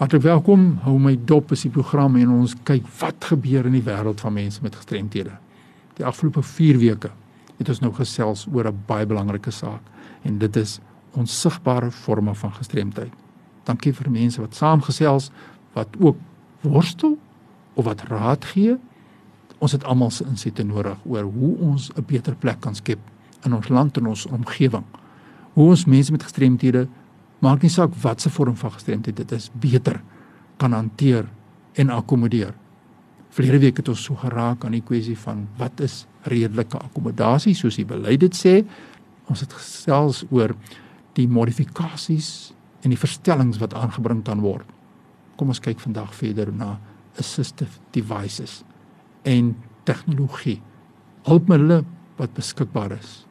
Hartlik welkom. Hou my dop is die program en ons kyk wat gebeur in die wêreld van mense met gestremthede. Die afgelope 4 weke het ons nou gesels oor 'n baie belangrike saak en dit is onsigbare forme van gestremdheid. Dankie vir mense wat saamgesels, wat ook worstel of wat raad gee. Ons het almal se insigte nodig oor hoe ons 'n beter plek kan skep in ons land en ons omgewing. Hoe ons mense met gestremthede maak nie saak wat se vorm van gestremdheid dit is, beter kan hanteer en akkommodeer. Verlede week het ons so geraak aan die kwessie van wat is redelike akkommodasie soos die beleid dit sê. Ons het gesels oor die modifikasies en die verstellings wat aangebring kan word. Kom ons kyk vandag verder na assistive devices en tegnologie. Hulpmiddels wat beskikbaar is.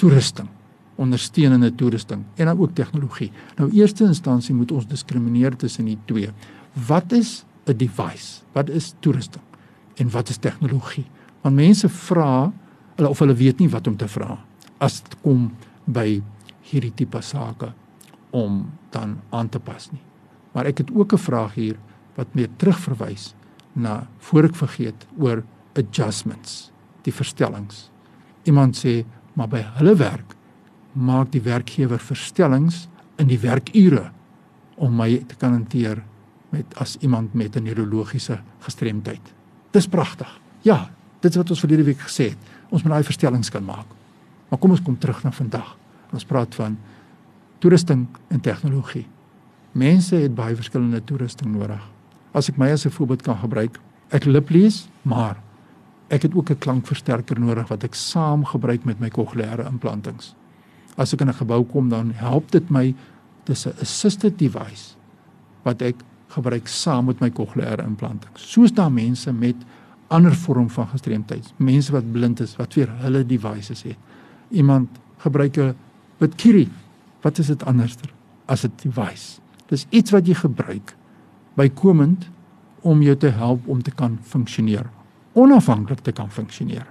Toerusting, ondersteunende toerusting en dan ook tegnologie. Nou eerste instansie moet ons diskrimineer tussen die twee. Wat is 'n device? Wat is toerusting? En wat is tegnologie? Want mense vra hulle of hulle weet nie wat om te vra as dit kom by hierdie tipe sake om dan aan te pas nie. Maar ek het ook 'n vraag hier wat meer terugverwys na voor ek vergeet oor adjustments, die verstellings. Iemand sê, maar by hulle werk maak die werkgewer verstellings in die werkure om my te kan hanteer met as iemand met 'n neurologiese gestremdheid. Dis pragtig. Ja, dit is wat ons verlede week gesê het. Ons moet daai verstellings kan maak. Maar kom ons kom terug na vandag. Ons praat van toerusting en tegnologie. Mense het baie verskillende toerusting nodig. As ek my as 'n voorbeeld kan gebruik, ek lip lees, maar ek het ook 'n klankversterker nodig wat ek saam gebruik met my kokleaire implantings. As ek in 'n gebou kom dan help dit my dis 'n assisted device wat ek gebruik saam met my kokleaire implantings. Soos daar mense met ander vorm van gestremdheid, mense wat blind is wat vir hulle devices het. Iemand gebruik 'n bitkiri. Wat is dit anderster as 'n device? Dis iets wat jy gebruik bykomend om jou te help om te kan funksioneer onafhanklik te kan funksioneer.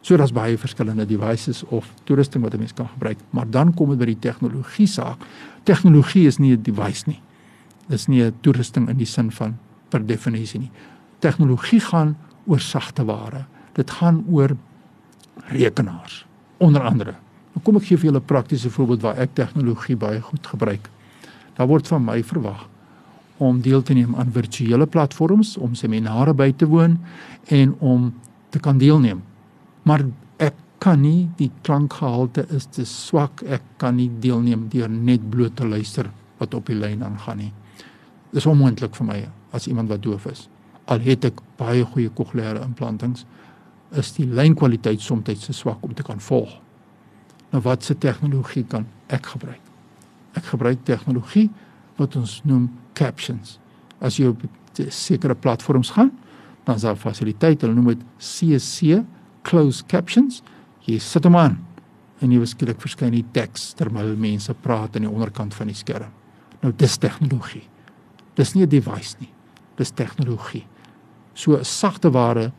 So daar's baie verskillende devices of toerusting wat 'n mens kan gebruik, maar dan kom dit by die tegnologie saak. Tegnologie is nie 'n device nie. Dis nie 'n toerusting in die sin van per definisie nie. Tegnologie gaan oor sagte ware. Dit gaan oor rekenaars onder andere. Nou kom ek gee vir julle 'n praktiese voorbeeld waar ek tegnologie baie goed gebruik. Daar word van my verwag om deel te neem aan virtuele platforms, om seminare by te woon en om te kan deelneem. Maar ek kan nie die klankgehalte is te swak. Ek kan nie deelneem deur net bloot te luister wat op die lyn aangaan nie. Dis onmoontlik vir my as iemand wat doof is. Al het ek baie goeie kokleaire implantings, is die lynkwaliteit soms te swak om te kan volg. Nou watse tegnologie kan ek gebruik? Ek gebruik tegnologie wat ons noem captions. As jy op sekere platforms gaan, dan is daar fasiliteite, hulle noem dit CC closed captions. Jy sit hom aan en jy beskiklik verskyn die teks terwyl mense praat aan die onderkant van die skerm. Nou dis tegnologie. Dis nie 'n device nie. Dis tegnologie. So sagte ware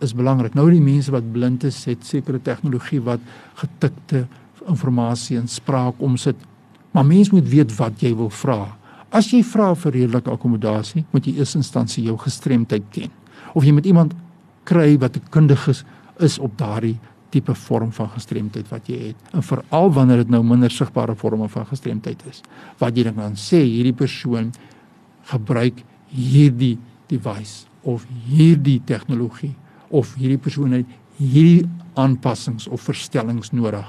is belangrik. Nou die mense wat blind is, het sekere tegnologie wat getikte inligting en spraak omsit. Maar mens moet weet wat jy wil vra. As jy vra vir redelike akkommodasie, moet jy eers instansie jou gestremdheid ken. Of jy met iemand kry wat 'n kundige is, is op daardie tipe vorm van gestremdheid wat jy het. En veral wanneer dit nou minder sigbare vorme van gestremdheid is, wat jy dan sê hierdie persoon gebruik hierdie device of hierdie tegnologie of hierdie persoon het hierdie aanpassings of verstellings nodig.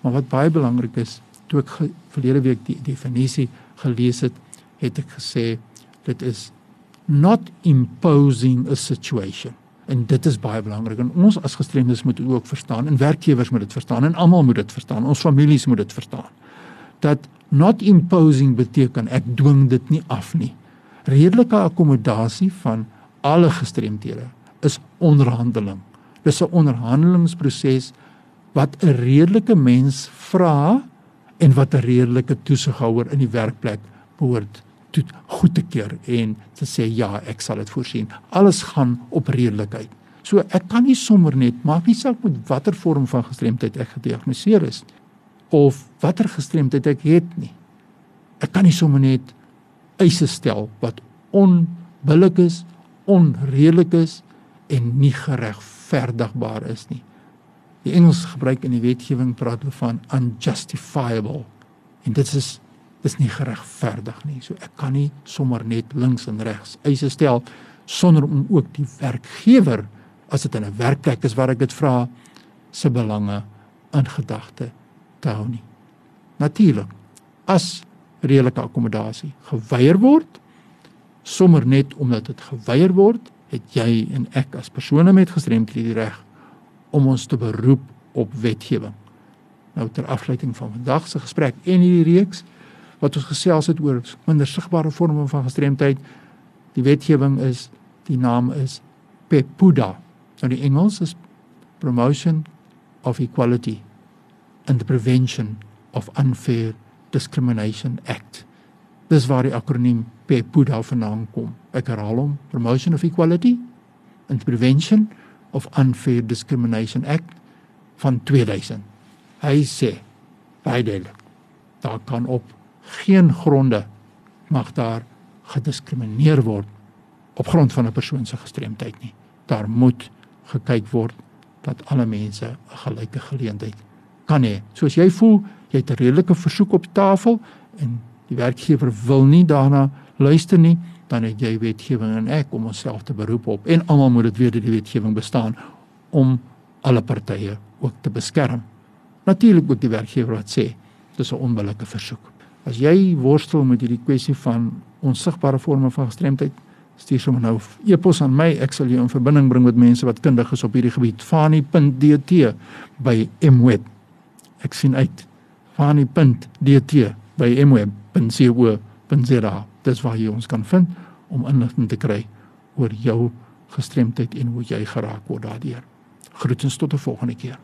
Maar wat baie belangrik is, toe ek verlede week die definisie gelees het, het ek gesê dit is not imposing a situation. En dit is baie belangrik en ons as gestremdes moet ook verstaan en werkgewers moet dit verstaan en almal moet dit verstaan. Ons families moet dit verstaan. Dat not imposing beteken ek dwing dit nie af nie. Redelike akkommodasie van alle gestremdhede is onderhandeling. Dis 'n onderhandelingsproses wat 'n redelike mens vra en wat 'n redelike toesighouer in die werkplek behoort toe goed te keer en te sê ja, ek sal dit voorsien. Alles gaan op redelikheid. So ek kan nie sommer net maak nie saak met watter vorm van gestremdheid ek gediagnoseer is of watter gestremdheid ek het nie. Ek kan nie sommer net eise stel wat onbillik is, onredelik is en nie geregverdigbaar is nie. Die Engels gebruik in die wetgewing praat hulle van unjustifiable. En dit is dis nie geregverdig nie. So ek kan nie sommer net links en regs eise stel sonder om ook die werkgewer as dit in 'n werkplek is waar ek dit vra se belange in gedagte te hou nie. Natuurlik as redelike akkommodasie geweier word sommer net omdat dit geweier word, het jy en ek as persone met gestremdhede die reg om ons te beroep op wetgewing. Nou ter afsluiting van vandag se gesprek en hierdie reeks wat ons gesels het oor minder sigbare vorme van gestremdheid, die wetgewing is die naam is PEPUDA. Nou die Engels is Promotion of Equality and the Prevention of Unfair Discrimination Act. Dis waar die akroniem PEPUDA vandaan kom. Ek herhaal hom: Promotion of Equality and Prevention of Unfair Discrimination Act van 2000. Hy sê beide daar kan op geen gronde mag daar gediskrimineer word op grond van 'n persoon se gestremdheid nie. Daar moet gekyk word dat alle mense 'n gelyke geleentheid kan hê. Soos jy voel, jy het 'n redelike versoek op tafel en die werkgewer wil nie daarna luister nie, dan het jy wetgewing en ek om onsself te beroep op en almal moet dit weet dat die wetgewing bestaan om alle partye ook te beskerm. Natuurlik ook die werkgewer wat sê dis 'n onbillike versoek. As jy worstel met hierdie kwessie van onsigbare forme van gestremdheid, stuur sommer nou e-pos aan my. Ek sal jou in verbinding bring met mense wat kundig is op hierdie gebied. fani.dt by mweb. Ek sien uit. fani.dt by mweb.co.za. Dis waar jy ons kan vind om inligting te kry oor jou gestremdheid en hoe jy geraak word daardeur. Groetens tot 'n volgende keer.